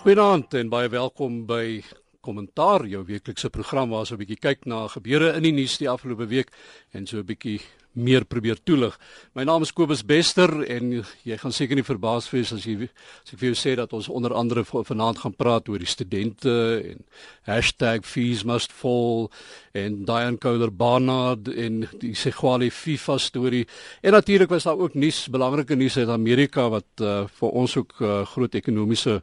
Goeienaand en baie welkom by Kommentaar, jou weeklikse program waar ons 'n bietjie kyk na gebeure in die nuus die afgelope week en so 'n bietjie meer probeer toelig. My naam is Kobus Bester en jy gaan seker nie verbaas wees as jy as ek vir jou sê dat ons onder andere vanaand gaan praat oor die studente en #feesmustfall en Diane Kohler Barnard en die Segwali FIFA storie. En natuurlik was daar ook nuus, belangrike nuus uit Amerika wat uh, vir ons ook uh, groot ekonomiese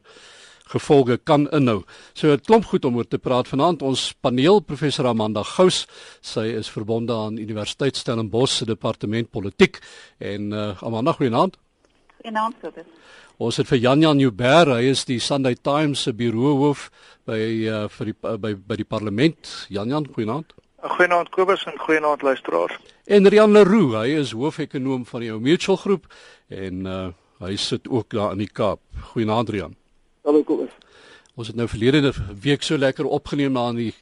gevolge kan inhou. So 'n klomp goed om oor te praat vanaand. Ons paneel professor Amanda Gous, sy is verbonde aan Universiteit Stellenbosch se departement politiek en uh, Amanda goeienaand. Goeienaand Kobus. Ons het vir Jan Jan Nieuwber, hy is die Sunday Times se bureauhoof by uh, vir die uh, by by die parlement. Jan Jan goeienaand. Goeienaand Kobus en goeienaand luisteraars. En Rian Leroux, hy is hoofekonoom van die Mutual Groep en uh, hy sit ook daar in die Kaap. Goeienaand Rian. Hallo Kobus. Ons het nou verlede week so lekker opgeneem na die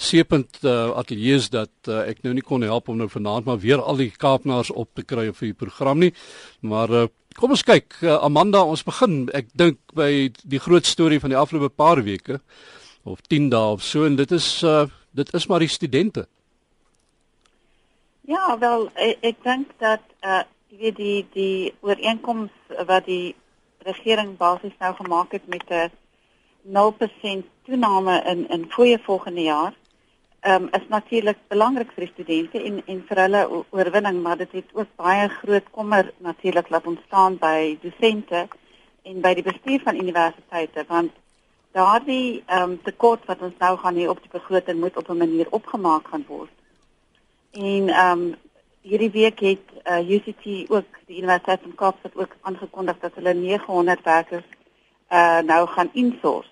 Seepunt uh, ateljee's dat uh, ek nou nie kon help om nou vanaand maar weer al die Kaapnaars op te kry vir die program nie. Maar uh, kom ons kyk uh, Amanda, ons begin ek dink by die groot storie van die afgelope paar weke of 10 dae of so en dit is uh, dit is maar die studente. Ja, wel ek, ek dink dat uh, jy weet die die ooreenkoms wat die regering basies nou gemaak het met 'n 0% toename in in fooie volgende jaar. Ehm um, is natuurlik belangrik vir die studente en en vir hulle oorwinning, maar dit het ook baie groot kommer natuurlik laat ontstaan by dosente en by die bestuur van universiteite want daardie ehm um, tekort wat ons nou gaan hê op die begroting moet op 'n manier opgemaak gaan word. En ehm um, hierdie week het uh, eh, UCT ook die Universiteit van Kaapstad ook aangekondig dat hulle 900 werkers uh nou gaan insource.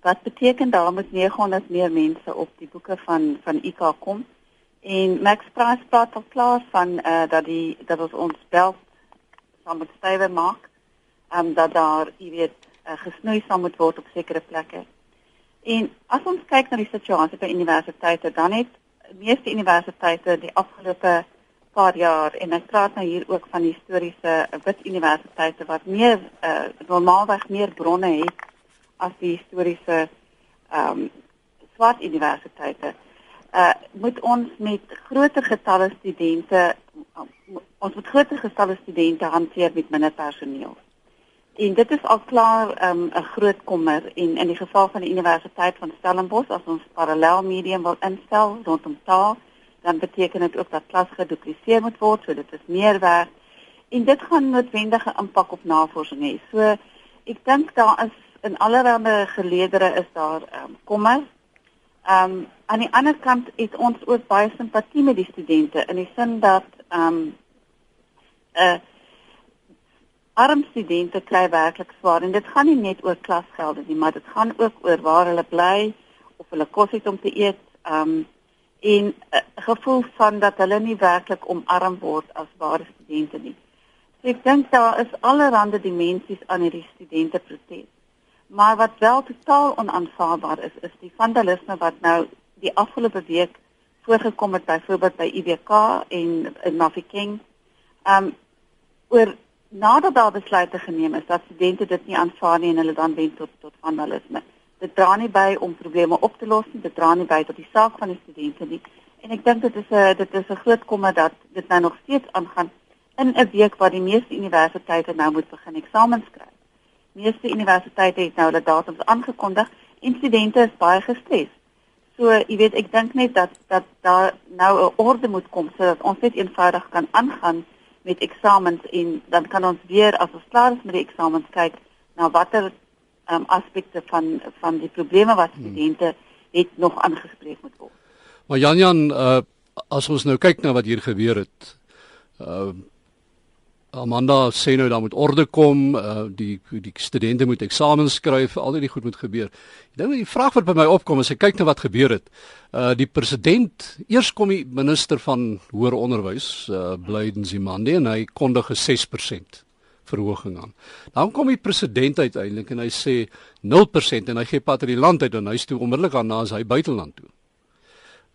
Wat beteken daar moet 900 meer mense op die boeke van van IK kom. En Max Price praat al klaar van uh dat die dat ons ons bel sal moet stywer maak. Um, dat daar, jy weet, uh, gesnoei sal moet word op sekere plekke. En as ons kyk na die situasie by universiteite, dan het meeste universiteite die afgelope paar jaar en ek praat nou hier ook van historiese wit universiteite wat meer uh, normaalweg meer bronne het as die historiese ehm um, swart universiteite. Uh moet ons met groter getalle studente ons moet groter getalle studente hanteer met minder personeel. En dit is al klaar ehm, 'n um, groot kommer en in die geval van die Universiteit van Stellenbosch as ons parallel medium wil instel rondom taal, dan beteken dit ook dat klas gedupliseer moet word, so dit is meer werk. En dit gaan noodwendige impak op navorsing hê. So ek dink daar is in allerlei geleedere is daar um, kommer. Ehm um, aan die ander kant het ons ook baie simpatie met die studente in die sin dat ehm um, 'n uh, arm studente kry werklik swaar en dit gaan nie net oor klasgelde nie, maar dit gaan ook oor waar hulle bly of hulle kos het om te eet, um en uh, gevoel van dat hulle nie werklik omarm word as ware studente nie. So ek dink daar is allerlei dimensies aan hierdie studente protes. Maar wat wel totaal onaanvaarbaar is, is die vandalisme wat nou die afgelope week voorgekom het byvoorbeeld by IWK en in Mafeking. Um oor nadat daar besluite geneem is dat studente dit nie aanvaar nie en hulle dan wend tot tot vandalisme. Dit dra nie by om probleme op te los nie, dit dra nie by tot die saak van die studente nie. En ek dink dit is 'n dit is 'n groot kommer dat dit nou nog steeds aangaan in 'n week waar die meeste universiteite nou moet begin eksamens skryf. Meeste universiteite het nou hulle datums aangekondig en studente is baie gestres. So, jy weet, ek dink net dat dat daar nou 'n orde moet kom sodat ons net eenvoudig kan aangaan met eksamens en dan kan ons weer as ons klaar is met die eksamens kyk na watter um, aspekte van van die probleme wat hmm. studente het nog aangespreek moet word. Maar Jan Jan, uh, as ons nou kyk na wat hier gebeur het, uh, Amanda sê nou daar moet orde kom, uh, die die studente moet eksamens skryf, al die goed moet gebeur. Nou die vraag wat by my opkom as ek kyk na wat gebeur het. Uh die president, eers kom die minister van hoër onderwys, uh Blyden Zimande en hy kondig 'n 6% verhoging aan. Dan kom die president uiteindelik en hy sê 0% en hy gee pad uit die land uit en hy stuur onmiddellik aan na sy buiteland toe.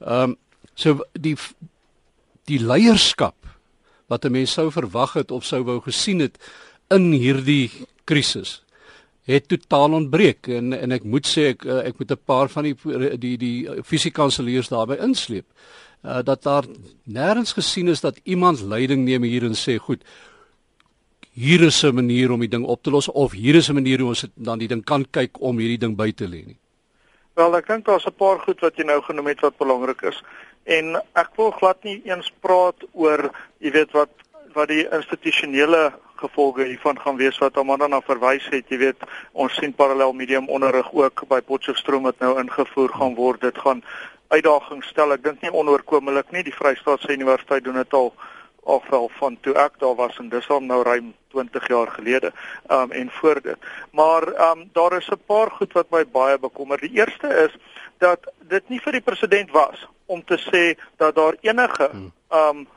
Ehm um, so die die leierskap wat 'n mens sou verwag het of sou wou gesien het in hierdie krisis het totaal ontbreek en en ek moet sê ek ek moet 'n paar van die die die fisiekanseliers daarbey insleep. Uh, dat daar nêrens gesien is dat iemand leiding neem hier en sê goed hier is 'n manier om die ding op te los of hier is 'n manier hoe ons dan die ding kan kyk om hierdie ding by te lê nie. Wel, ek dink daar's 'n paar goed wat jy nou genoem het wat belangrik is. En ek wil glad nie eens praat oor, jy weet wat wat die institusionele gevolge hiervan gaan wees wat Amanda na verwys het. Jy weet, ons sien parallel medium onderrig ook by Potchefstroom wat nou ingevoer gaan word. Dit gaan uitdagings stel. Ek dink nie onoorkomelik nie. Die Vrystaatse Universiteit doen dit al wel van toe ek daar was en dis al nou ruim 20 jaar gelede um en voor dit. Maar um daar is 'n paar goed wat my baie bekommer. Die eerste is dat dit nie vir die president was om te sê dat daar enige um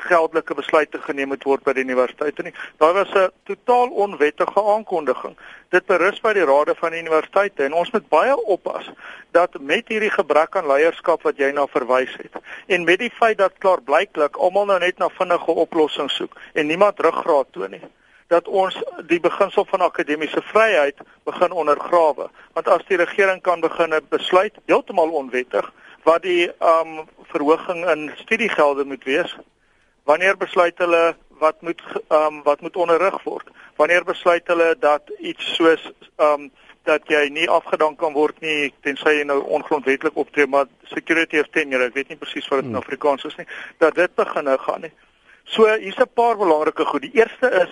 geldelike besluite geneem moet word by die universiteite nie. Daar was 'n totaal onwettige aankondiging. Dit berus by die rade van die universiteite en ons moet baie oppas dat met hierdie gebrek aan leierskap wat jy na verwys het en met die feit dat klaarblyklik almal nou net na vinnige oplossings soek en niemand ruggraat toon nie dat ons die beginsel van akademiese vryheid begin ondergrawe want as die regering kan begin besluit heeltemal onwettig wat die um verhoging in studiegelde moet wees Wanneer besluit hulle wat moet um, wat moet onderrig word? Wanneer besluit hulle dat iets soos um, dat jy nie afgedank kan word nie tensy jy nou ongrondwettig optree maar security of tenure, ek weet nie presies wat dit in hmm. Afrikaans is nie, dat dit begin nou gaan nie. So hier's 'n paar belangrike goed. Die eerste is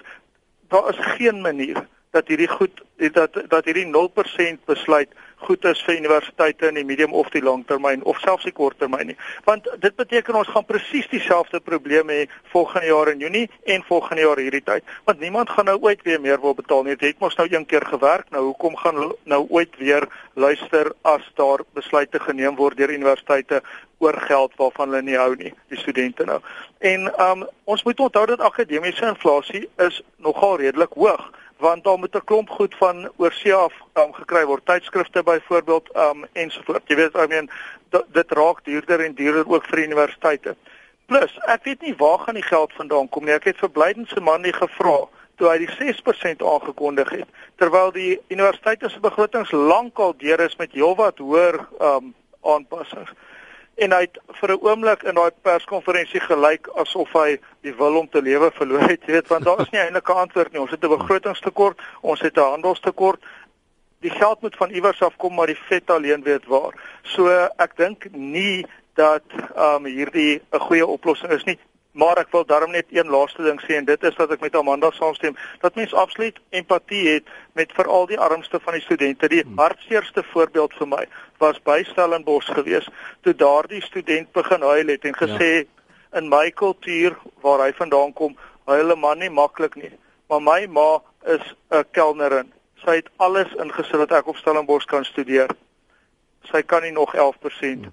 daar is geen manier dat hierdie goed dat dat hierdie 0% besluit goed is vir universiteite in die medium of die langtermyn of selfs die korttermyn nie. Want dit beteken ons gaan presies dieselfde probleme hê volgende jaar in Junie en volgende jaar hierdie tyd. Want niemand gaan nou ooit weer meer wil betaal nie. Dit het mos nou een keer gewerk. Nou hoekom gaan nou ooit weer luister as daar besluite geneem word deur universiteite oor geld waarvan hulle nie hou nie, die studente nou. En um ons moet onthou dat akademiese inflasie is nogal redelik hoog want daar moet 'n klomp goed van oorsee af um, gekry word. Tydskrifte byvoorbeeld um, ensovoorts jy weet I mean dit raak duurder en duurder ook vir universiteite. Plus ek weet nie waar gaan die geld vandaan kom nie. Ek het vir Blyden se man nie gevra toe hy die 6% aangekondig het terwyl die universiteite se begrotings lankal deur is met heelwat hoër um, aanpassings en hy het vir 'n oomblik in daai perskonferensie gelyk asof hy die wil om te lewe verloor het, jy weet, want daar is nie eintlik 'n antwoord nie. Ons het 'n begrotingstekort, ons het 'n handelstekort. Die geld moet van iewers af kom, maar die vet alleen weet waar. So ek dink nie dat ehm um, hierdie 'n goeie oplossing is nie. Maar ek wil daarom net een laaste ding sê en dit is wat ek met Amanda saamstem, dat mens absoluut empatie het met veral die armste van die studente. Die hmm. hartseerste voorbeeld vir my was by Stellenbosch geweest toe daardie student begin huil het en ja. gesê ja. in my kultuur waar hy vandaan kom, huil 'n man nie maklik nie. Maar my ma is 'n kelnerin. Sy het alles ingesit dat ek op Stellenbosch kan studeer. Sy kan nie nog 11%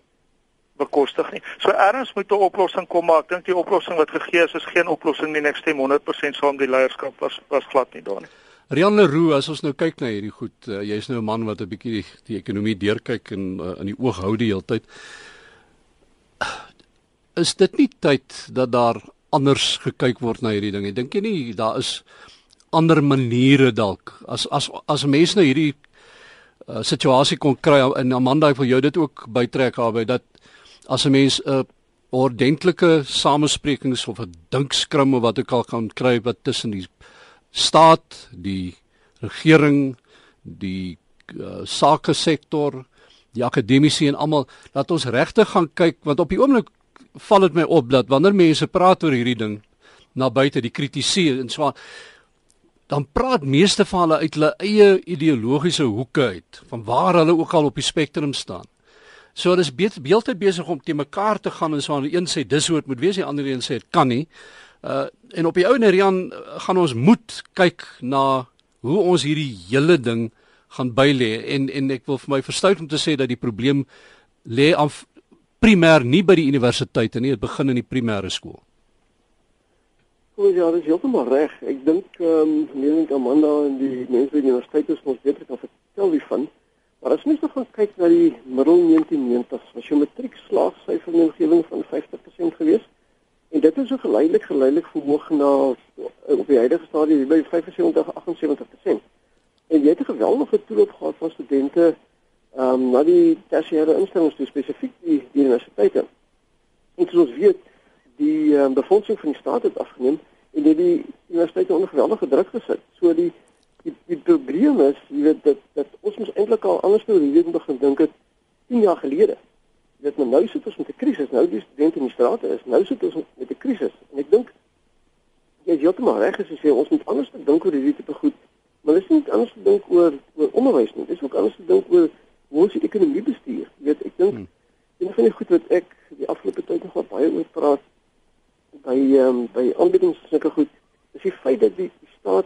bekostig nie. So erns moet 'n oplossing kom, maar ek dink die oplossing wat gegee is is geen oplossing nie. Ek stem 100% saam die leierskap was was glad nie daar nie. Rian Leroux, as ons nou kyk na hierdie goed, uh, jy's nou 'n man wat 'n bietjie die, die ekonomie deurkyk en uh, in die oog hou die hele tyd. Is dit nie tyd dat daar anders gekyk word na hierdie ding? Ek dink jy nie daar is ander maniere dalk as as as mense nou hierdie uh, situasie kon kry en Amanda ek wil jou dit ook bytrek daarby dat as 'n mens 'n uh, ordentlike samesprekings of 'n dinkskrim of wat ook al kan kry wat tussen die staat, die regering, die uh, sake sektor, die akademici en almal dat ons regtig gaan kyk want op die oomblik val dit my op dat wanneer mense praat oor hierdie ding na buite die kritisie en so dan praat meeste van hulle uit hulle eie ideologiese hoeke uit van waar hulle ook al op die spektrum staan. So hulle is beeltyd besig om te mekaar te gaan en so aan die een sê dis hoe dit moet wees, die ander een sê dit kan nie. Uh en op die ou Nerian gaan ons moet kyk na hoe ons hierdie hele ding gaan bylê en en ek wil vir my verstout om te sê dat die probleem lê af primêr nie by die universiteite nie, dit begin in die primêre skool. Goed, ja, dis heeltemal reg. Ek dink ehm um, meneer Amanda en die mense by die universiteit is ons beter kan vertel wie van. Maar as mens nou gaan kyk na die middel 1990s, was jou matriekslaagsyfer in die omgewing van 50% geweest. En dit het so geleidelik geleidelik verhoog na op die huidige stadium by 75 78%. En jy het 'n geweldige toeloop gehad van studente ehm um, na die tersiêre instellings, spesifiek die, die universiteite. En soos ons weet, die um, befondsing van die staat het afgeneem en dit die universiteite onder geweldige druk gesit. So die die, die probleem is, jy weet dat dat ons mos eintlik al anders oor hierdie begin dink het 10 jaar gelede. Dit maar nou sit ons met 'n krisis. Nou die studente in die strate is. Nou sit ons met 'n krisis. En ek dink jy is heeltemal reg as jy sê ons moet anders dink oor hierdie tipe goed. Maar dis nie anders te dink oor oor onderwys nie. Dis ook anders te dink oor hoe ons die ekonomie bestuur. Jy weet, ek dink hmm. een van die goed wat ek die afgelope tyd nog baie oor praat by um, by aanbiedings sulke goed is die feit dat die, die staat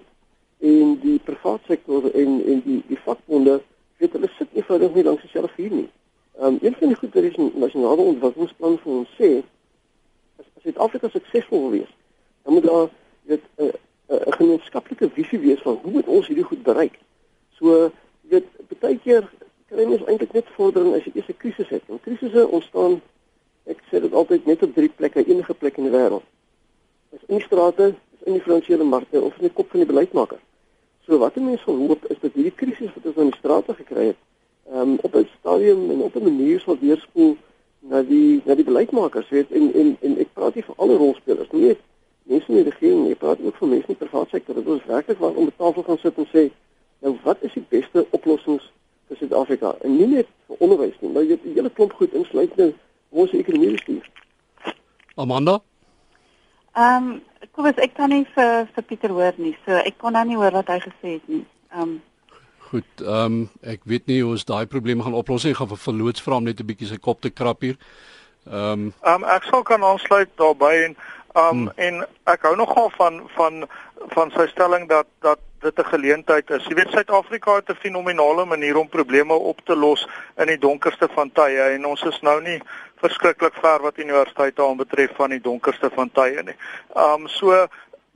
en die private sektor en en die die vakbonde weet hulle sit nie vir nie langs dieselfde vuur nie. Ehm um, een van die goed wat die nasionale ontwikkelingsplan vir ons sê as as Suid-Afrika suksesvol wil wees, dan moet daar weet 'n uh, 'n uh, gemeenskaplike visie wees van hoe moet ons hierdie goed bereik. So weet baie keer kry mens eintlik net vordering as jy eers 'n krisis het. En krisisse ontstaan Ek sê dit altyd net op drie plekke, enige plek in die wêreld. Is in die strate, is in die finansiële markte of in die kop van die beleidsmaker. So wat mense sal hoop is dat hierdie krisis wat ons in die strate gekry het, ehm um, op 'n stadium en op 'n manier sal weerspoel na die na die beleidsmakers, weet en en en ek praat hier vir alle rolspelers, nie net mense in die regering ek praat ook vir mense in die private sektor. Dit is werklik waar om die tafel gaan sit en sê, nou wat is die beste oplossings vir Suid-Afrika? En nie net vir onderwys nie, maar jy het 'n hele klomp goed insluit nou ons ekonomie bestuur. Amanda? Ehm, um, kom as ek kan nie vir vir Pieter hoor nie. So ek kon nou nie hoor wat hy gesê het nie. Ehm um, Goed, ehm um, ek weet nie hoe ons daai probleme gaan oplos nie. Ek gaan vir verloots vra om net 'n bietjie sy kop te krap hier. Ehm um, um, ek sal kan aansluit daarbey en ehm um, hmm. en ek hou nogal van van van sy stelling dat dat dit 'n geleentheid is. Jy weet Suid-Afrika het 'n fenominale manier om probleme op te los in die donkerste van tye en ons is nou nie verskriklik ver wat universiteite aanbetref van die donkerste van tye nie. Um so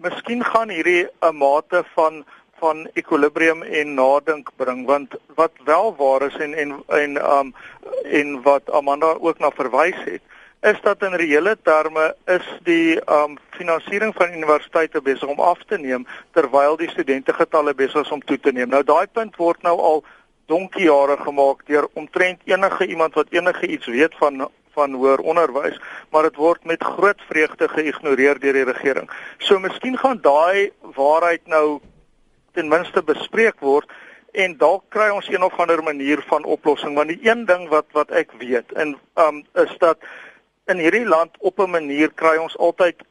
miskien gaan hierdie 'n mate van van ekwilibrium en nadink bring want wat wel waar is en en en um en wat Amanda ook na verwys het is dat in reële terme is die um finansiering van universiteite besig om af te neem terwyl die studente getalle besig is om toe te neem. Nou daai punt word nou al donkie jare gemaak deur omtrent enige iemand wat enige iets weet van van hoër onderwys, maar dit word met groot vreugde geïgnoreer deur die regering. So miskien gaan daai waarheid nou ten minste bespreek word en dalk kry ons een of ander manier van oplossing want die een ding wat wat ek weet en um is dat in hierdie land op 'n manier kry ons altyd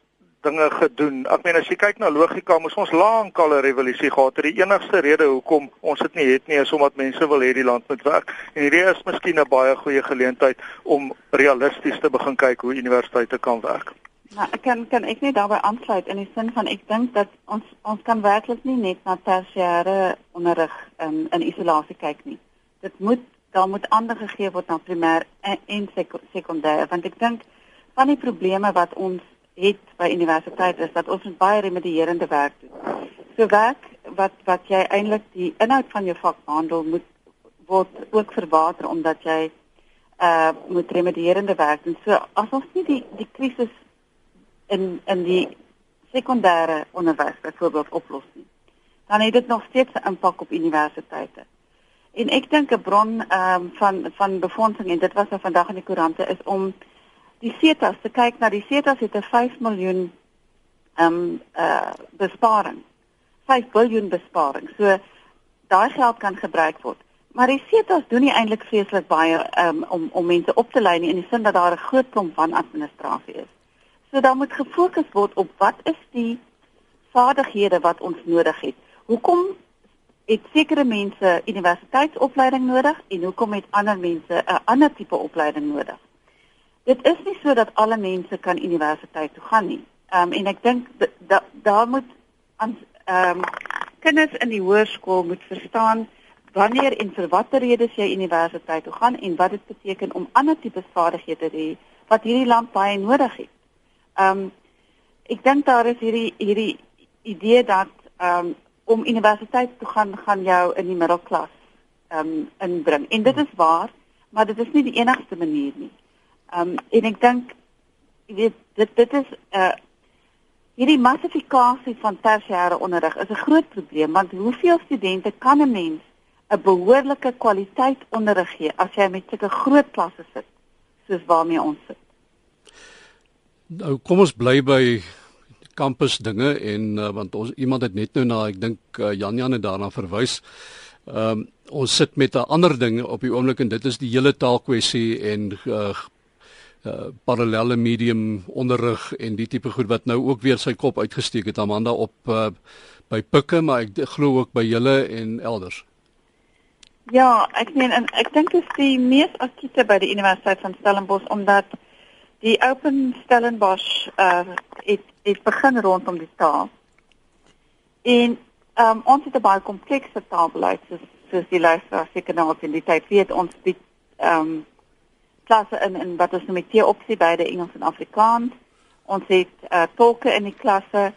dinge gedoen. Ek meen as jy kyk na logika, moes ons lank al 'n revolusie gehad het. Die enigste rede hoekom ons dit nie het nie is omdat mense wil hê die land moet werk. En hierdie is miskien 'n baie goeie geleentheid om realisties te begin kyk hoe universiteite kan werk. Nou, ek kan kan ek net daarbey aansluit in die sin van ek dink dat ons ons kan werklik nie net na tersiêre onderrig in in isolasie kyk nie. Dit moet daar moet ander gegee word na primêr en, en sekondêr want ek dink van die probleme wat ons het by universiteit is dat ons baie remedierende werk doen. So werk wat wat jy eintlik die inhoud van jou vak behandel moet word ook verwater omdat jy uh moet remedierende werk doen. So as ons nie die die krisis in in die sekondêre onderwys byvoorbeeld oplos nie, dan het dit nog steeds 'n impak op universiteite. En ek dink 'n bron ehm um, van van befondsing en dit was nou vandag in die koerante is om die CETAs te kyk na die CETAs het 'n 5 miljoen ehm um, uh besparing. 5 miljard besparing. So daai geld kan gebruik word. Maar die CETAs doen nie eintlik vreeslik baie um, om om mense op te lei nie in die sin dat daar 'n groot klomp van administrasie is. So dan moet gefokus word op wat is die vaardighede wat ons nodig het. Hoekom het sekere mense universiteitsopleiding nodig en hoekom het ander mense 'n ander tipe opleiding nodig? Dit is nie so dat alle mense kan universiteit toe gaan nie. Ehm um, en ek dink dat daar moet aan ehm um, kinders in die hoërskool moet verstaan wanneer en vir watter redes jy universiteit toe gaan en wat dit beteken om ander tipe vaardighede te hê wat hierdie land baie nodig het. Ehm um, ek dink daar is hierdie hierdie idee dat ehm um, om universiteit toe gaan gaan jou in die middelklas ehm um, inbring. En dit is waar, maar dit is nie die enigste manier nie. Um, en ek dink jy weet dit dit is 'n uh, hierdie massifikasie van tersiêre onderrig is 'n groot probleem want hoeveel studente kan 'n mens 'n behoorlike kwaliteit onderrig gee as jy met sulke groot klasse sit soos waarmee ons sit? Nou kom ons bly by kampus dinge en uh, want ons iemand het net nou na ek dink uh, Jan Jan het daarna verwys. Ehm um, ons sit met 'n ander ding op die oomblik en dit is die hele taalkwessie en uh, uh parallelle medium onderrig en die tipe goed wat nou ook weer sy kop uitgesteek het Amanda op uh, by Pikke maar ek glo ook by julle en elders. Ja, ek meen en ek dink dit is die mees akute by die Universiteit van Stellenbosch omdat die Open Stellenbosch uh het het begin rondom die taal. En ehm um, ons het 'n baie komplekse taalbeleid soos soos die luisteraar seker nou in die tyd weet ons bied ehm um, klasse in in wat ons noem die T-opsie beide Engels en Afrikaans. Ons het uh, tolke in die klasse.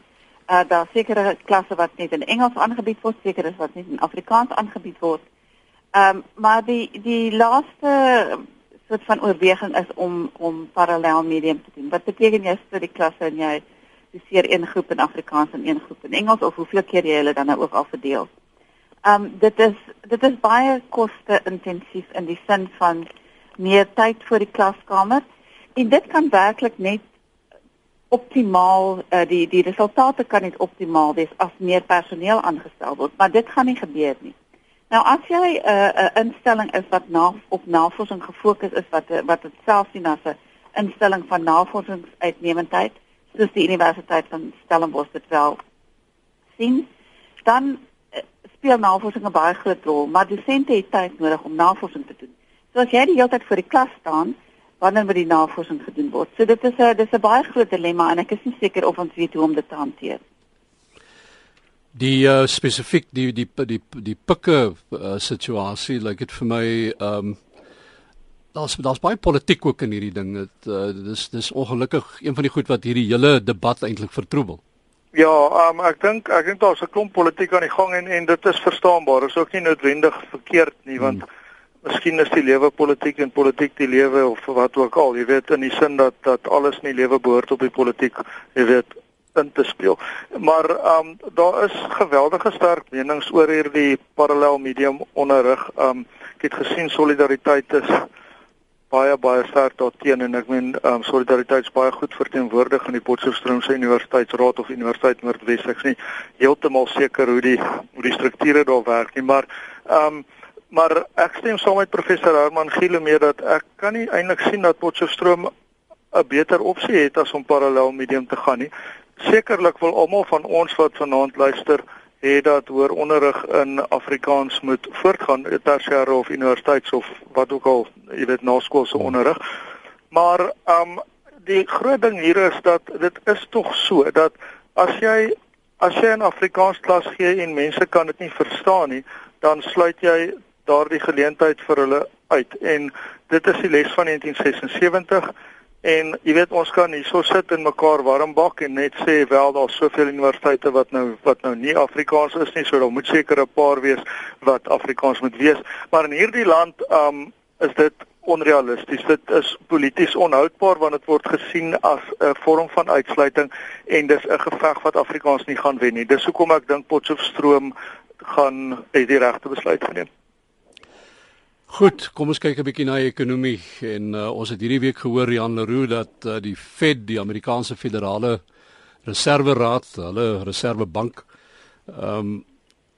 Uh, daar sekere klasse wat net in Engels aangebied word, sekere wat net in Afrikaans aangebied word. Ehm um, maar die die laaste soort van oorweging is om om parallel medium te doen. Wat beteken jy vir die klasse en jy studeer een groep in Afrikaans en een groep in Engels of hoeveel keer jy hulle dan nou ook al verdeel? Ehm um, dit is dit is baie koste intensief in die sin van meer tyd vir die klaskamer en dit kan werklik net optimaal uh, die die resultate kan net optimaal wees as meer personeel aangestel word, maar dit gaan nie gebeur nie. Nou as jy 'n uh, 'n uh, instelling is wat na op navorsing gefokus is wat wat dit self sien as 'n instelling van navorsingsuitnemendheid, soos die Universiteit van Stellenbosch dit wel sien, dan uh, speel navorsing 'n baie groot rol, maar dosente het tyd nodig om navorsing te doen. So as jy die hele tyd voor die klas staan, wanneer moet die navorsing gedoen word? So dit is 'n dis 'n baie groot dilemma en ek is nie seker of ons weet hoe om dit te hanteer die uh, spesifiek die die die die pikke uh, situasie lyk like dit vir my ehm um, daar's daar's baie politiek ook in hierdie ding dit uh, dis dis ongelukkig een van die goed wat hierdie hele debat eintlik vertroebel Ja, um, ek dink ek dink daar's 'n klomp politiek aan die gang en en dit is verstaanbaar. Dit is ook nie noodwendig verkeerd nie want hmm. Miskien is die lewe politiek en politiek die lewe of wat ook al. Jy weet in die sin dat dat alles in die lewe behoort op die politiek, jy weet, in te speel. Maar ehm um, daar is geweldige sterk menings oor hierdie parallel medium onderrig. Ehm um, ek het gesien solidariteit is baie baie sterk daarteen en ek meen ehm um, solidariteit is baie goed verteenwoordig in die Potchefstroomse Universiteitsraad of Universiteit Noordwes. Ek sien heeltemal seker hoe die hoe die strukture daar werk nie, maar ehm um, maar ek stem saam met professor Herman Giele mee dat ek kan nie eintlik sien dat Potchefstroom 'n beter opsie het as om parallel medium te gaan nie. Sekerlik wil almal van ons wat vanaand luister hê dat hoër onderrig in Afrikaans moet voortgaan tersiêre of universiteits of wat ook al jy weet naskoolse onderrig. Maar um die groot ding hier is dat dit is tog so dat as jy as jy 'n Afrikaans klas gee en mense kan dit nie verstaan nie dan sluit jy daardie geleentheid vir hulle uit en dit is die les van 1976 En jy weet ons kan hierso sit en mekaar warm bak en net sê wel daar's soveel universiteite wat nou wat nou nie Afrikaans is nie, so daar moet seker 'n paar wees wat Afrikaans moet wees. Maar in hierdie land um is dit onrealisties. Dit is polities onhoudbaar want dit word gesien as 'n vorm van uitsluiting en dis 'n geveg wat Afrikaans nie gaan wen nie. Dis hoekom ek dink Potchefstroom gaan die regte besluit geneem. Goed, kom ons kyk 'n bietjie na die ekonomie en uh, ons het hierdie week gehoor Jan Leroux dat uh, die Fed, die Amerikaanse Federale Reserve Raad, hulle reservebank, ehm um,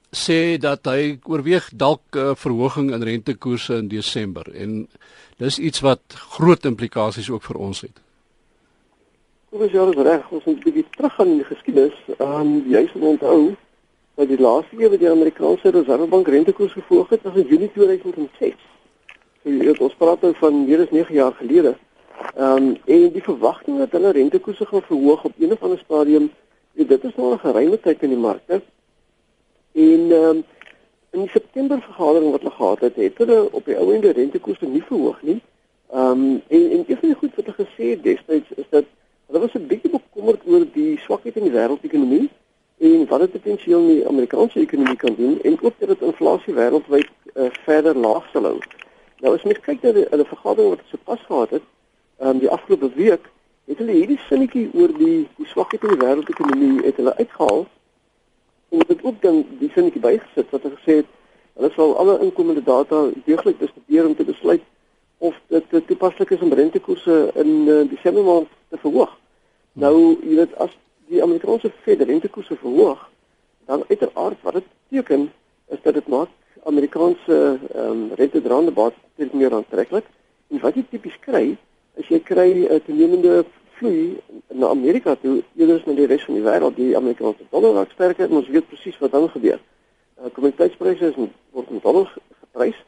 sê dat hy oorweeg dalk 'n uh, verhoging in rentekoerse in Desember en dis iets wat groot implikasies ook vir ons het. Kom ons jare reg, ons moet 'n bietjie teruggaan in die geskiedenis. Ehm um, jy sal onthou dat die laaste keer wat die Amerikaanse Reservebank rentekoers verhoog het, was in Junie 2006. So jy weet, ons praat nou van meer as 9 jaar gelede. Ehm um, en die verwagting dat hulle rentekoerse gaan verhoog op een of ander stadium, weet, dit is nou 'n geruime tyd in die markte. En ehm um, in die September vergadering wat hulle gehad het, het hulle op die ou ende rentekoerse nie verhoog nie. Ehm um, en en een van die goed wat hulle gesê het destyds is dat hulle was 'n bietjie bekommerd oor die swakheid in die wêreldekonomie en wat dit potensieel in die Amerikaanse ekonomie kan doen en ook dat dit inflasie wêreldwyd uh, verder laag sal hou. Nou as mens kyk na die, die vergadering wat sopas gehad het, ehm um, die afgelope week, het hulle hierdie sinnetjie oor die die swakheid in die wêreldekonomie het hulle uitgehaal en dit ook dan die sinnetjie bygesit wat hulle gesê het hulle sal alle inkomende data deeglik bestudeer om te besluit of dit toepaslik is om rentekoerse in uh, Desember maand te verhoog. Nou, jy weet as die Amerikaanse Fed rentekoerse verhoog, dan uiteraard wat dit beteken is dat dit maak Amerikaanse ehm um, rentedraande bates meer aantreklik. En wat jy tipies kry, is jy kry 'n uh, toenemende vloei na Amerika toe eerder as na die res van die wêreld. Die Amerikaanse dollar raak sterker en ons weet presies wat dan gebeur. Uh, Kommoditeitspryse word in dollars geprys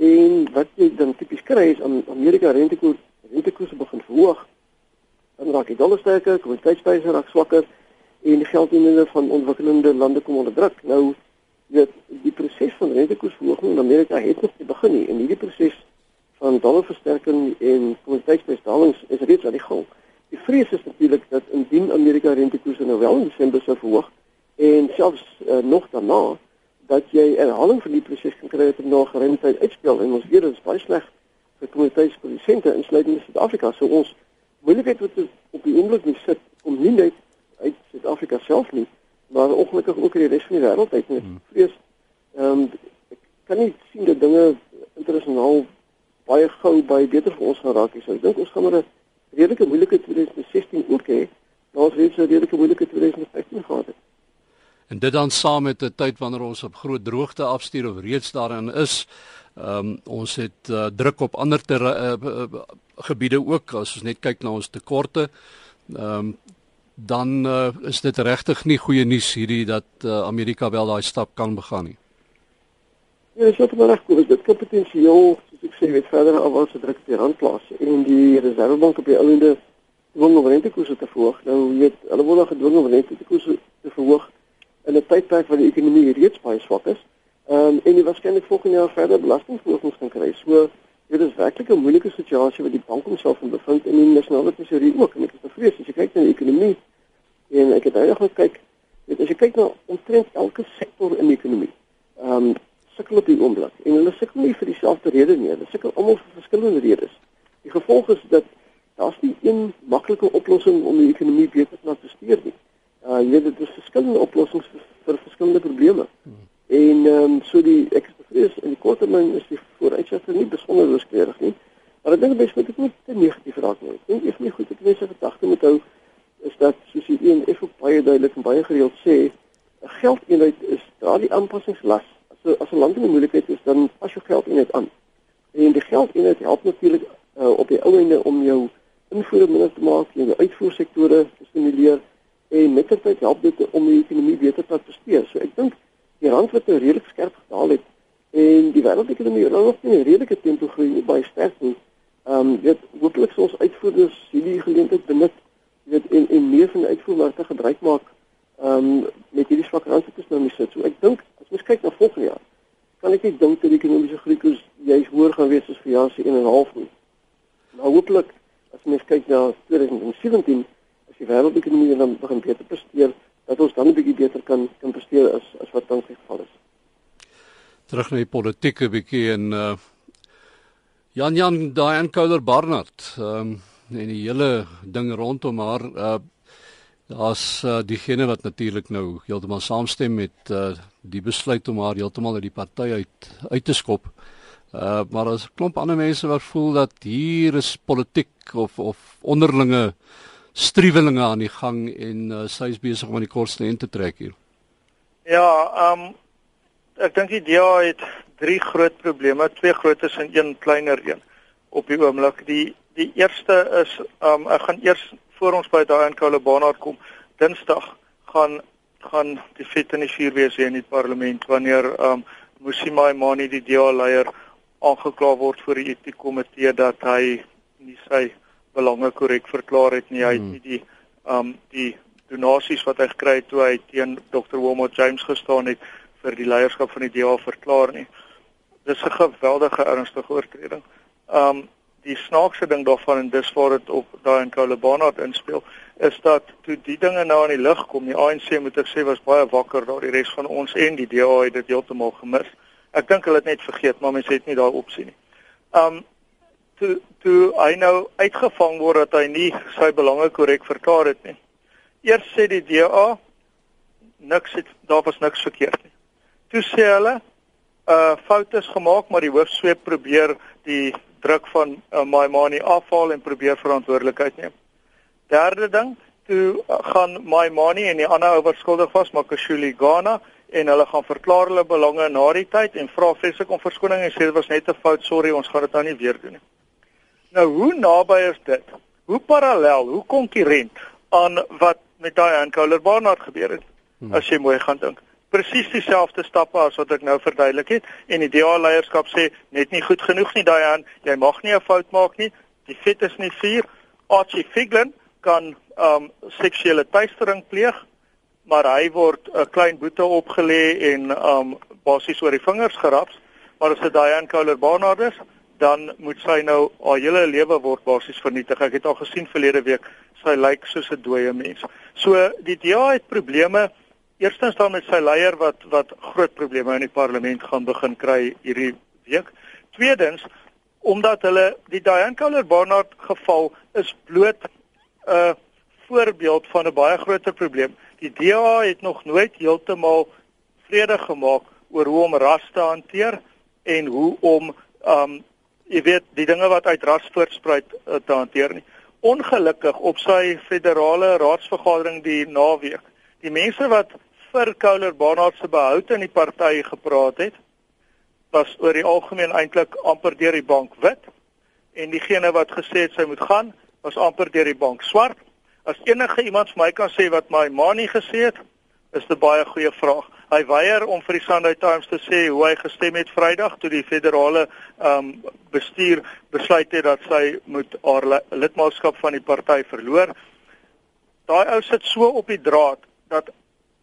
En wat jy dan tipies kry is aan Amerika rentekoers, rentekoerse begin verhoog. Dan raak die dollar sterker, kommoditeitspryse raak swakker en die geldinne van ontwikkelende lande kom onder druk. Nou weet die proses van rentekoersverhoging in Amerika het nog nie begin nie en hierdie proses van dollarversterking en kommoditeitsprysdalings is reeds aan die gang. Die vrees is natuurlik dat indien Amerika rentekoerse nou wel in Desember sou verhoog en selfs uh, nog daarna dat jy 'n herhaling van die proses kan kry wat nog geruimtyd uitspeel en ons dit is baie sleg vir kommoditeitsprodusente insluitend in Suid-Afrika. So ons moeilikheid wat op die oomblik nie sit om nie net uit Suid-Afrika self nie, maar ongelukkig ook in die res van die wêreld uit nie. Hmm. Vrees ehm um, ek kan nie sien dat dinge internasionaal baie gou baie beter vir ons gaan raak nie. So ek dink ons gaan maar 'n redelike moeilike 2016 ook hê. Maar ons het 'n redelike moeilike 2015 gehad. Het. En dit dan saam met 'n tyd wanneer ons op groot droogte afstuur of reeds daarin is. Ehm um, ons het uh, druk op ander ter, uh, uh, gebiede ook as ons net kyk na ons tekorte. Ehm um, dan uh, is dit regtig nie goeie nuus hierdie dat uh, Amerika wel daai stap kan begaan nie. Ja, dit is maar reg, dit kan potensieel, soos ek sê, weet verder af wat se druk op die rand plaas en die Reservebank op die ouende dwing om rentekoerse te verhoog. Nou weet, hulle word gedwing om rentekoerse te verhoog in 'n tydperk waar die ekonomie reeds baie swak is. Ehm um, en jy waarskynlik volgende jaar verder belastingverhogings gaan kry. So dit is werklik 'n moeilike situasie wat die bank homself in bevind en die nasionale tesourier ook. En ek is bevrees as jy kyk na die ekonomie en ek het nou nog gekyk, weet as jy kyk na omtrent elke sektor in die ekonomie. Ehm um, sukkel op die oomblik en hulle sukkel nie vir dieselfde rede nie. Hulle sukkel almal vir verskillende redes. Die gevolg is dat daar's nie een maklike oplossing om die ekonomie beter te laat bestuur nie. Uh jy weet dit is verskillende oplossings vir, vir verskillende probleme. Hmm. En ehm um, so die ek is bevrees in die kort termyn is die vooruitsigte nie besonder rooskleurig nie. Maar ek dink spesifiek moet te negatief raak nie. Ek dink ek nie goed ek mense gedagte moet hou is dat soos die een effe baie duidelik en baie gereeld sê, 'n geldeenheid is daardie aanpassingslas. As as 'n land in moeilikheid is, dan pas jou geldeenheid aan. En die geldeenheid help natuurlik uh, op die ou einde om jou invoere minder te maak en jou uitvoersektore te stimuleer en met die tyd help dit om die ekonomie beter te bestuur. So ek dink die rand wat nou redelik skerp gedaal het en die wêreldekonomie nou nog nie 'n redelike tempo groei nie baie sterk nie. Ehm um, dit hopelik sou ons uitvoerders hierdie geleentheid benut weet en en meer van uitvoermarkte gebruik maak ehm um, met hierdie swak rand wat ons nou mee sit. So ek dink as ons kyk na volgende jaar kan ek nie dink dat die ekonomiese groei koers juis hoër gaan wees as vir jaar se 1.5 nie. Maar hopelik as mens kyk na 2017 die wêreldekonomie dan begin beter presteer, dat ons dan 'n bietjie beter kan kan presteer as as wat tans geval is. Terug na die politieke bietjie en uh Jan Jan Daen Kouler Barnard, ehm um, en die hele ding rondom haar uh daar's uh, diegene wat natuurlik nou heeltemal saamstem met uh die besluit om haar heeltemal uit die party uit uit te skop. Uh maar daar's 'n klomp ander mense wat voel dat hier is politiek of of onderlinge striwelinge aan die gang en uh, sy is besig om aan die kortste end te trek hier. Ja, ehm um, ek dink die DA het drie groot probleme, twee grootes en een kleiner een op die oomblik. Die die eerste is ehm um, ek gaan eers voor ons by daai in Kolobanaar kom. Dinsdag gaan gaan die vet in die vuur wees hier in die parlement wanneer ehm um, Musima Imani die DA leier aangekla word voor die etiekomitee dat hy nie sy belange korrek verklaar het nie. Hy het hmm. nie die um die donasies wat hy gekry het toe hy teen Dr. Wilmot James gestaan het vir die leierskap van die DA verklaar nie. Dis 'n geweldige ernstige oortreding. Um die snaakse ding daarvan en dis waar dit op daai in Kolobana inspel is dat toe die dinge nou aan die lig kom, die ANC moet ek sê was baie wakker daar die res van ons en die DA het dit heeltemal gemis. Ek dink hulle het net vergeet, maar mense het nie daai opsie nie. Um toe toe hy nou uitgevang word dat hy nie sy belange korrek verklaar het nie. Eers sê die DA niks het daar was niks verkeerd nie. Toe sê hulle uh foute is gemaak maar die hoofsweep probeer die druk van uh, my money afhaal en probeer verantwoordelikheid neem. Derde ding, toe uh, gaan my money en die ander ou wat skuldig was, Makashuli Ghana en hulle gaan verklaar hulle belange na die tyd en vra vreeslik om verskoning en sê dit was net 'n fout, sorry, ons gaan dit nou nie weer doen nie. Nou hoe naby is dit? Hoe parallel, hoe konkurrent aan wat met daai Ancoler Barnard gebeur het? Hmm. As jy mooi gaan dink. Presies dieselfde stappe as wat ek nou verduidelik het en die DA leierskap sê net nie goed genoeg nie daai aan, jy mag nie 'n fout maak nie. Die vet is nie vuur. Archie Figlin kan um seksuele teistering pleeg maar hy word 'n klein boete opgelê en um basies oor die vingers geraps. Maar as dit Diane Kohler Barnard is, dan moet sy nou haar hele lewe word basies vernietig. Ek het al gesien verlede week sy lyk soos 'n dooie mens. So die DA het probleme. Eerstens dan met sy leier wat wat groot probleme in die parlement gaan begin kry hierdie week. Tweedens omdat hulle die Diane Kohler Barnard geval is bloot 'n uh, voorbeeld van 'n baie groter probleem. Die DA het nog nooit heeltemal vrede gemaak oor hoe om ras te hanteer en hoe om um jy weet die dinge wat uit ras voortspruit uh, te hanteer nie. Ongelukkig op sy federale raadsvergadering die naweek, die mense wat vir Couler Barnard se behoud in die party gepraat het, was oor die algemeen eintlik amper deur die bank wit en diegene wat gesê het sy moet gaan, was amper deur die bank swart. As enige iemand vir my kan sê wat my ma nie gesê het, is dit baie goeie vraag. Hy weier om vir die Sunday Times te sê hoe hy gestem het Vrydag toe die federale ehm um, bestuur besluit het dat sy moet haar lidmaatskap van die party verloor. Daai ou sit so op die draad dat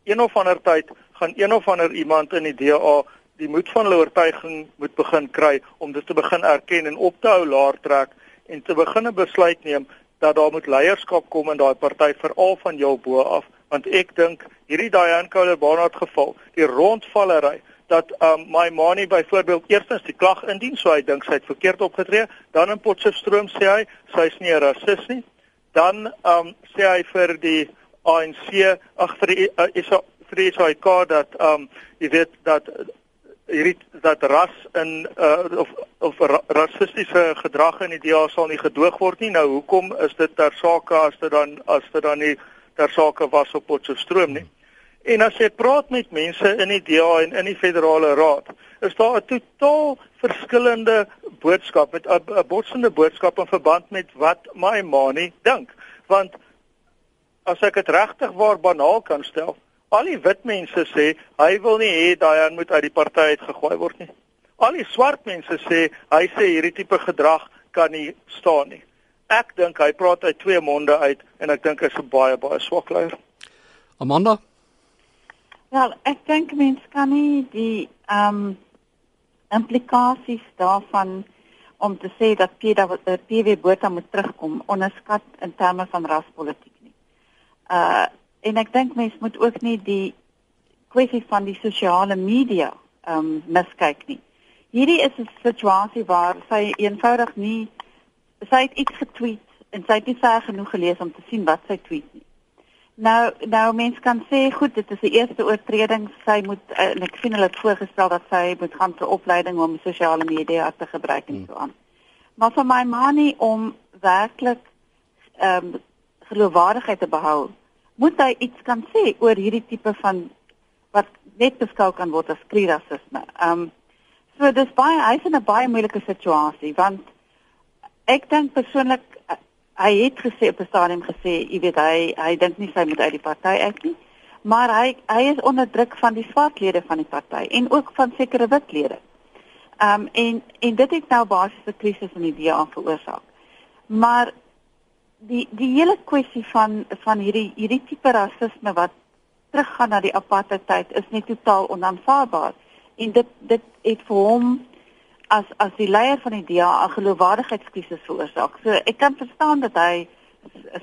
een of ander tyd gaan een of ander iemand in die DA die moed van hulle oortuiging moet begin kry om dit te begin erken en op te hou laer trek en te begin 'n besluit neem dat daar moet leierskap kom in daai party veral van jou bo af want ek dink hierdie Diane Kohler Barnard geval. Die rondvallery dat um, my manie byvoorbeeld eerstens die klag indien so hy dink sy het verkeerd opgetree. Dan in Potchefstroom sê hy sy's nie 'n rasis nie. Dan um, sê hy vir die ANC ag vir die uh, is vir die SAK dat um, jy weet dat hierdie dat ras in uh, of of rassistiese gedrag in die DA sal nie gedoog word nie. Nou hoekom is dit ter sake as dit dan as dit dan nie ter sake was op Potchefstroom nie? En as jy praat met mense in die DA en in die federale raad, is daar 'n totaal verskillende boodskap met 'n botsende boodskap in verband met wat my ma nie dink. Want as ek dit regtig waar banaal kan stel, Al die wit mense sê hy wil nie hê Dayan moet uit die party uitgegooi word nie. Al die swart mense sê hy sê hierdie tipe gedrag kan nie staan nie. Ek dink hy praat uit twee monde uit en ek dink hy's 'n baie baie swak leier. Amanda? Wel, ek dink mense kan nie die ehm um, implikasies daarvan om te sê dat PW Botha moet terugkom onderskat in terme van raspolitiek nie. Uh en ek dink mense moet ook nie die kwessie van die sosiale media ehm um, miskyk nie. Hierdie is 'n situasie waar sy eenvoudig nie sy het iets getweet en sy het nie ver genoeg gelees om te sien wat sy tweet nie. Nou nou mense kan sê goed, dit is die eerste oortreding, sy moet en ek sien hulle het voorgestel dat sy moet gaan vir opleiding om sosiale media te gebruik en so aan. Maar vir my ma nie om werklik ehm um, geloofwaardigheid te behou moet hy iets kan sê oor hierdie tipe van wat net beskou kan word as krierassisme. Ehm um, so dis baie hy's in 'n baie moeilike situasie want ek dink persoonlik hy het gesê op 'n stadium gesê, jy weet hy hy dink nie sy moet uit die party uit nie, maar hy hy is onder druk van die swartlede van die party en ook van sekere witlede. Ehm um, en en dit het nou basies 'n krisis in die DA veroorsaak. Maar die die hele kwessie van van hierdie hierdie tipe rasisme wat teruggaan na die apartheid is net totaal onaanvaarbaar en dit dit het vir hom as as die leier van die DA 'n geloofwaardigheidskrisis veroorsaak. So ek kan verstaan dat hy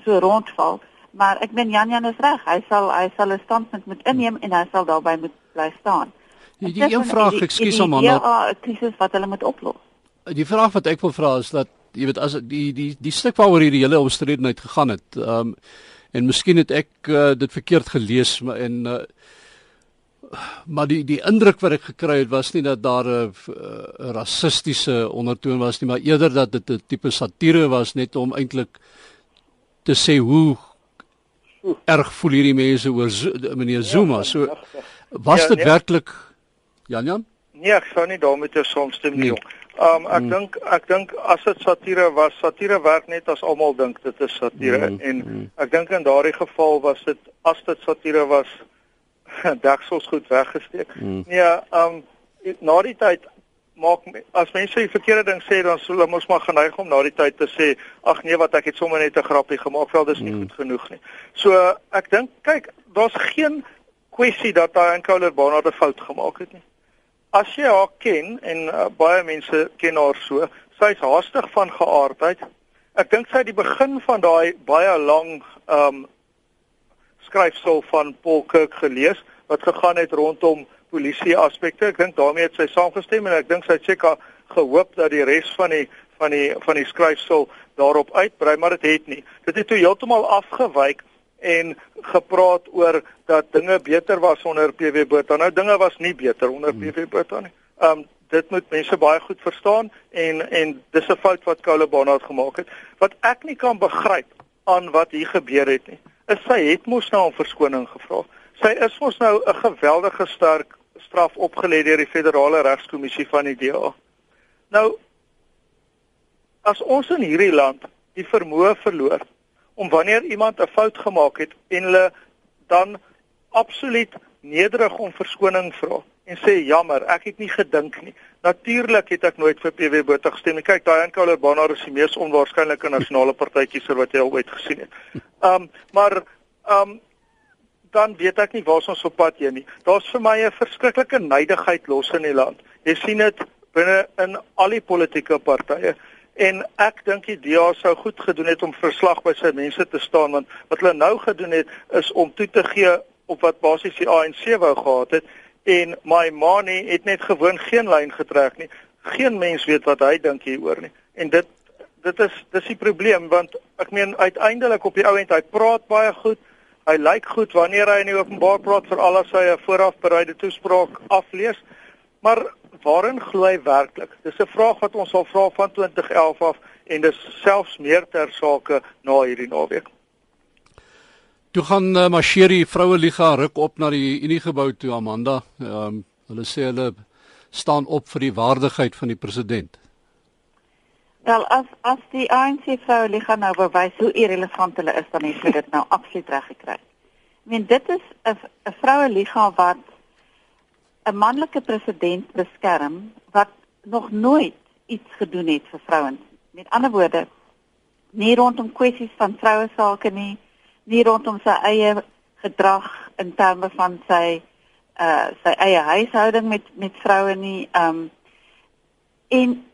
so rondval, maar ek meen Jan Jan is reg. Hy sal hy sal 'n standpunt moet inneem en hy sal daarbey moet bly staan. Die, die een vraag, ekskuus om aan 'n krisis wat hulle moet oplos. Die vraag wat ek wil vra is dat jy weet as die die die stuk waaroor hierdie hele omstredenheid gegaan het. Ehm um, en miskien het ek uh, dit verkeerd gelees maar en uh, maar die die indruk wat ek gekry het was nie dat daar 'n uh, rassistiese ondertoon was nie, maar eerder dat dit 'n tipe satire was net om eintlik te sê hoe erg voel hierdie mense oor meneer Zuma. So was ja, dit ja, nee. werklik Jan Jan? Nee, ek sou nie daarmee te saamstem nie. Nee. Um ek hmm. dink ek dink as dit satire was, satire werk net as almal dink dit is satire hmm. en hmm. ek dink in daardie geval was dit as dit satire was deksels goed weggesteek. Hmm. Nee, um na die tyd maak as mense die verkeerde ding sê dan sou hulle mos maar geneig om na die tyd te sê ag nee wat ek het sommer net 'n grappie gemaak, wel dis nie hmm. goed genoeg nie. So ek dink kyk, daar's geen kwessie dat hy en Couler Barnard 'n fout gemaak het nie as jy haar ken en uh, baie mense ken haar so, sy's haastig van geaardheid. Ek dink sy het die begin van daai baie lang um skryfsel van Paul Kirk gelees wat gegaan het rondom polisie aspekte. Ek dink daarmee het sy saamgestem en ek dink sy het seker gehoop dat die res van die van die van die skryfsel daarop uitbrei, maar dit het, het nie. Dit het toe heeltemal afgewyk en gepraat oor dat dinge beter was onder PW Botha. Nou dinge was nie beter onder hmm. PW Botha nie. Um dit moet mense baie goed verstaan en en dis 'n fout wat Kole Barnard gemaak het. Wat ek nie kan begryp aan wat hier gebeur het nie, is sy het mos nou om verskoning gevra. Sy is mos nou 'n geweldige sterk straf opgelê deur die federale regskommissie van die DA. Nou as ons in hierdie land die vermoë verloor om wanneer iemand 'n fout gemaak het en hulle dan absoluut nederig om verskoning vra en sê jammer, ek het nie gedink nie. Natuurlik het ek nooit vir PW Botha gestem nie. Kyk, daai Ankoler Bonner is die mees onwaarskynlike nasionale partytjieser wat jy al ooit gesien het. Um maar um dan weet ek nie waar ons op pad heen nie. Daar's vir my 'n verskriklike nydigheid los in die land. Jy sien dit binne in al die politieke partye. En ek dink die DA sou goed gedoen het om verslag by sy mense te staan want wat hulle nou gedoen het is om toe te gee op wat basies die ANC wou gehad het en my manie het net gewoon geen lyn getrek nie. Geen mens weet wat hy dink hieroor nie. En dit dit is dis die probleem want ek meen uiteindelik op die ou end hy praat baie goed. Hy lyk goed wanneer hy in die openbaar praat vir al sy vooraf bereide toespraak aflees. Maar waarin glo hy werklik? Dis 'n vraag wat ons al vra van 2011 af en dis selfs meer ter sake na hierdie naweek. Toe gaan uh, Masheri vroue liga ruk op na die Unie gebou toe Amanda. Ehm um, hulle sê hulle staan op vir die waardigheid van die president. Wel as as die ANC vroue liga nou bewys hoe irrelevant hulle is dan het hulle dit nou absoluut reg gekry. Ek meen dit is 'n 'n vroue liga wat 'n manlike president beskerm wat nog nooit iets gedoen het vir vrouens. Met ander woorde, nie rondom kwessies van vroue sake nie, nie rondom sy eie gedrag in terme van sy uh sy eie huishouding met met vroue nie. Um en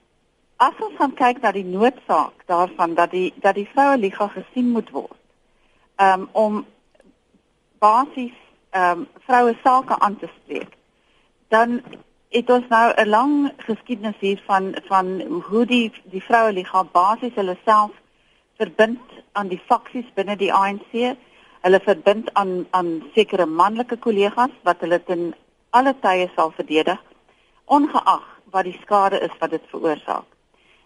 as ons gaan kyk na die noodsaak daarvan dat die dat die vroue liga gesien moet word. Um om basies um vroue sake aan te spreek dan het ons nou 'n lang geskiedenis hier van van hoe die die vroue liga basies hulle self verbind aan die faksies binne die ANC. Hulle verbind aan aan sekere manlike kollegas wat hulle ten alle tye sal verdedig ongeag wat die skade is wat dit veroorsaak.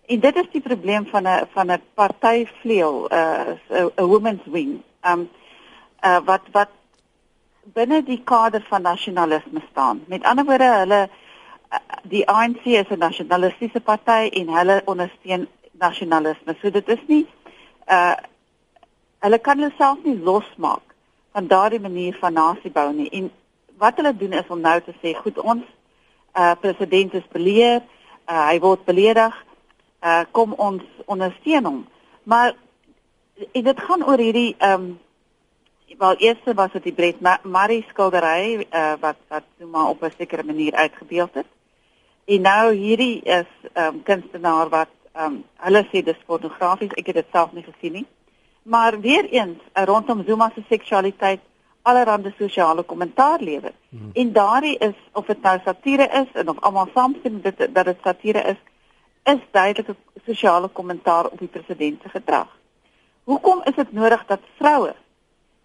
En dit is die probleem van 'n van 'n partyvleuel, 'n uh, 'n women's wing. Um uh wat wat binne die kader van nasionalisme staan. Met ander woorde, hulle eh, die ANC is 'n nasionalistiese party en hulle ondersteun nasionalisme. So dit is nie uh hulle kan hulle self nie losmaak van daardie manier van nasiebou nie. En wat hulle doen is om nou te sê, goed, ons uh president is beleer, uh, hy word beledig, uh kom ons ondersteun hom. Maar en dit gaan oor hierdie ehm um, wel eers was dit die Brett Marie skildery uh, wat wat so maar op 'n sekere manier uitgebeeld het. En nou hierdie is 'n um, kunstenaar wat um, hulle sê dis fotografies, ek het dit self nie gesien nie. Maar weer eens uh, rondom Zuma se seksualiteit allerhande sosiale kommentaar lewer. Hmm. En daardie is of dit nou satire is en of almal saamstem dit dat dit satire is, is duidelike sosiale kommentaar op die president se gedrag. Hoekom is dit nodig dat vroue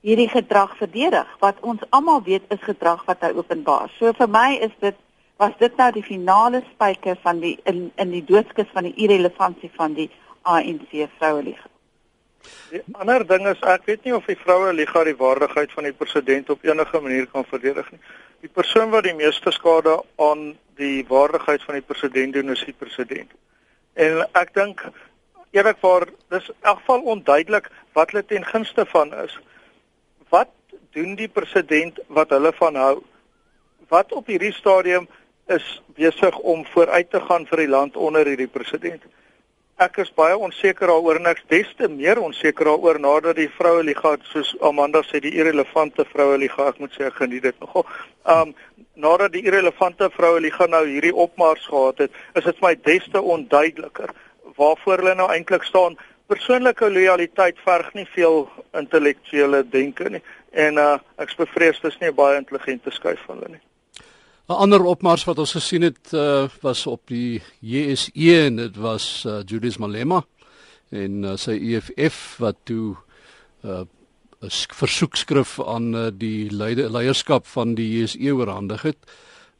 hierdie gedrag verdedig wat ons almal weet is gedrag wat hy openbaar. So vir my is dit was dit nou die finale spyker van die in in die doodskus van die irrelevantie van die ANC vroue liga. Die ander ding is ek weet nie of die vroue liga die waardigheid van die president op enige manier kan verdedig nie. Die persoon wat die meeste skade aan die waardigheid van die president doen is die president. En ek dink eerlikwaar dis in elk geval onduidelik wat hulle ten gunste van is. Wat doen die president wat hulle van hou? Wat op hierdie stadium is besig om vooruit te gaan vir die land onder hierdie president? Ek is baie onseker daaroor en ek's des te meer onseker daaroor nadat die vroue liga soos Amanda sê die irrelevante vroue liga ek moet sê ek geniet dit nogal. Um nadat die irrelevante vroue liga nou hierdie opmars gehad het, is dit my des te onduideliker waarvoor hulle nou eintlik staan. Persoonlike lojaliteit verg nie veel intellektuele denke nie en uh ek's bevrees dis nie baie intelligente skuif van hulle nie. 'n Ander opmars wat ons gesien het uh, was op die JSE en dit was uh, Julius Malema en uh, sy EFF wat toe 'n uh, versoekskrif aan uh, die leide, leierskap van die JSE oorhandig het.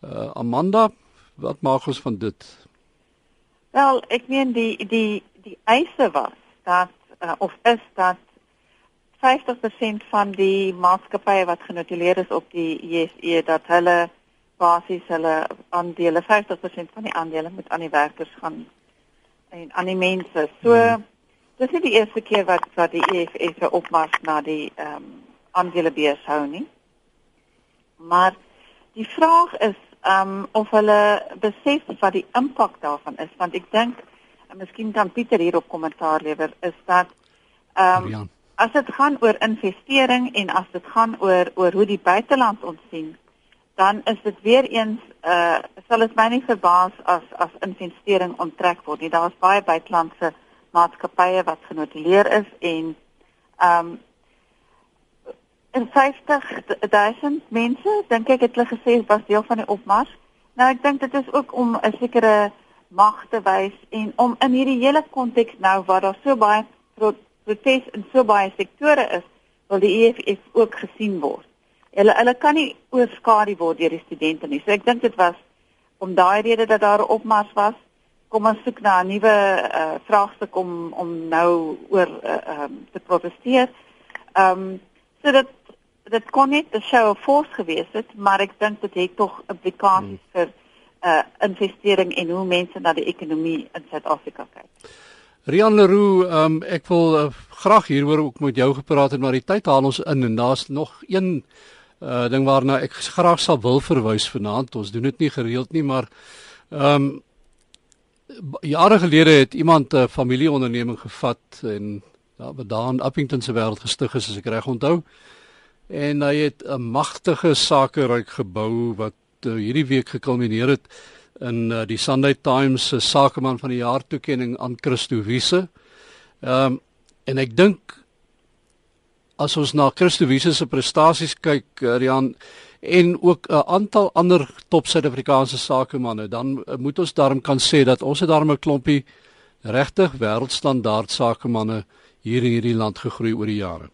Uh, Amanda, wat maak ons van dit? Wel, ek meen die die die eise was dat uh, of is dat 50% van die maatskappye wat genotuleer is op die JSE dat hulle basies hulle aandele 50% van die aandele moet aan die werkers gaan en aan die mense. So hmm. dis nie die eerste keer wat wat die EFF opmars na die ehm um, aandelebeurs hou nie. Maar die vraag is ehm um, of hulle besef wat die impak daarvan is want ek dink en miskien kan Pieter hierop kommentaar lewer is dat ehm um, as dit gaan oor investering en as dit gaan oor oor hoe die buiteland ons sien dan is dit weer eens uh sal dit my nie verbaas as as investering onttrek word nie. Daar's baie buitelandse maatskappye wat genotuleer is en um in 50000 mense dink ek het hulle gesê was deel van die opmars. Nou ek dink dit is ook om 'n sekere mag te wys en om in hierdie hele konteks nou waar daar so baie protes in so baie sektore is, wil die EFF ook gesien word. Hulle hulle kan nie oorskadu word deur die studente nie. So ek dink dit was om daai rede dat daar 'n opmars was. Kom ons soek na 'n nuwe uh, vraagstuk om om nou oor uh, um, te protesteer. Ehm um, so dat dit kon net 'n show of force gewees het, maar ek dink dit het tog implikasies hmm. vir uh investering en hoe mense na die ekonomie in Suid-Afrika kyk. Rian Leroux, um, ek wil uh, graag hieroor ook met jou gepraat het, maar die tyd haal ons in en daar's nog een uh ding waarna ek graag sal wil verwys vanaand. Ons doen dit nie gereeld nie, maar ehm um, jare gelede het iemand 'n familieonderneming gevat en ja, wat daar in Appington se wêreld gestig is as ek reg onthou. En hy het 'n magtige sakeryk gebou wat uh, hierdie week gekulmineer het in uh, die Sunday Times se sakeman van die jaar toekenning aan Christo Wiese. Ehm um, en ek dink as ons na Christo Wiese se prestasies kyk, uh, Rian en ook 'n aantal ander top Suid-Afrikaanse sakemanne, dan uh, moet ons daarom kan sê dat ons het daarmee 'n klompie regtig wêreldstandaard sakemanne hier in hierdie land gegroei oor die jare.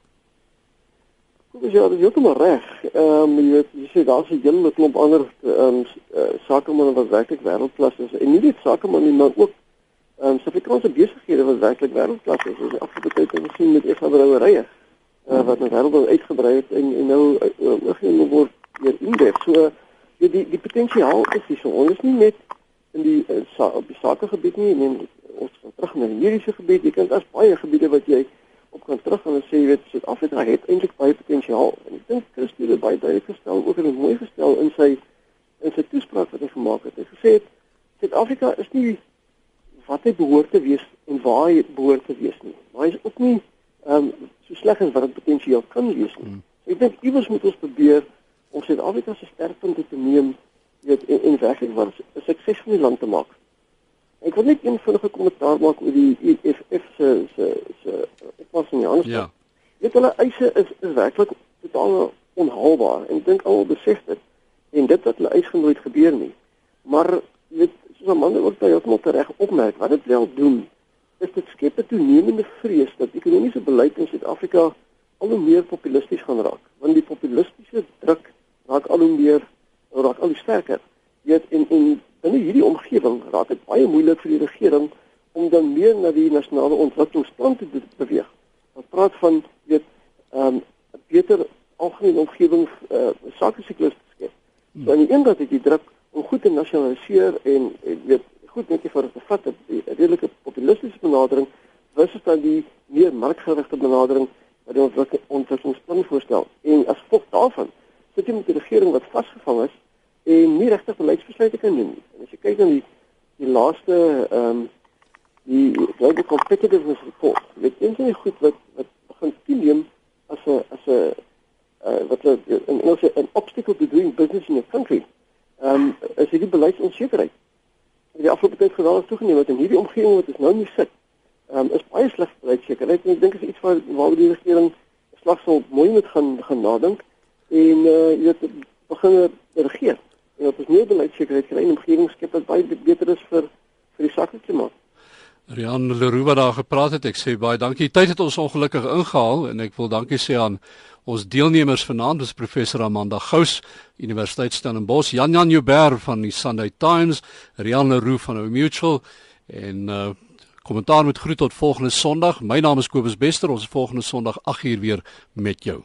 Dis ja, dis heeltemal reg. Ehm um, jy weet, jy sê daar's 'n hele klomp ander ehm um, sakemanne wat werklik wêreldklas is en nie net sakemanne maar ook ehm um, Suid-Afrikaanse besighede wat werklik wêreldklas is. Ons het tyd gesien met Eva Brouwerye uh, wat nou wêreldwyd uitgebrei het en, en nou begin uh, word weer index. So die die, die potensiaal is hier so. Ons is nie net in die uh, sa op die sakegebied nie, neem ons gaan terug na die mediese gebied. Jy kan daar's baie gebiede wat jy op kan terug en sê jy weet Suid-Afrika het eintlik baie potensiaal. En ek dink Christus het baie duidelik gestel, ook in mooi gestel in sy in sy toespraak wat hy gemaak het. Hy gesê Suid-Afrika is nie wat hy behoort te wees en waar hy behoort te wees nie. Maar hy is ook nie ehm um, sleg as wat dit potensieel kan wees nie. Hmm. Ek dink iewers moet ons probeer om Suid-Afrika se sterkpunte te neem, weet en, en werklik wat 'n suksesvolle land te maak. Ek wil net een vinnige kommentaar maak oor die EFF se se se oplossing nie anders. Ja. Dit hulle eise is is werklik totaal onhaalbaar en ek dink almal besef dit en dit wat hulle eis genooi gebeur nie. Maar weet soos Amanda ook baie heeltemal reg opmerk, wat dit wel doen, is dit skep 'n toenemende vrees dat ekonomiese beleid in Suid-Afrika al hoe meer populisties gaan raak, want die populistiese druk raak al hoe meer raak al hoe sterker. Jy weet in in binne hierdie omgewing raak dit baie moeilik vir die regering om dan meer na die nasionale ontwikkelingsplan te beweeg. Ons praat van weet ehm um, beter algemene omgewing uh, sake siklus te skep. So aan die een kant het jy druk om goed te nasionaliseer en, en weet goed net vir te vat 'n redelike populistiese benadering versus dan die meer markgerigte benadering wat ons wat ons ons plan voorstel. En as gevolg daarvan sit jy met 'n regering wat vasgevang is en nie regtig beleidsbesluite kan neem nie. En as jy kyk na die die laaste ehm um, die global competitiveness report, dit is nie goed wat wat begin toeneem as 'n as 'n uh, wat 'n 'n obstacle to doing business in a country. Ehm um, is hierdie beleidsonsekerheid. In die afgelope tyd geweldig toegeneem het in hierdie omgewing wat ons nou nie sit. Um, is baie sleg beleidssekerheid en ek dink is iets waar waar die regering slag sal mooi moet gaan gaan nadink en uh, jy weet begin regeer. En dat ons meer beleidssekerheid kry in 'n omgewing skep wat baie beter is vir vir die sakke klimaat. Rian Leroux wat daar gepraat het, ek sê baie dankie. Tyd het ons ongelukkig ingehaal en ek wil dankie sê aan Ons deelnemers vanaand is professor Amanda Gous, Universiteit Stellenbosch, Jan Jan Joubert van die Sunday Times, Rian Leroux van Our Mutual en uh kommentaar met groet tot volgende Sondag. My naam is Kobus Bester. Ons volgende Sondag 8uur weer met jou.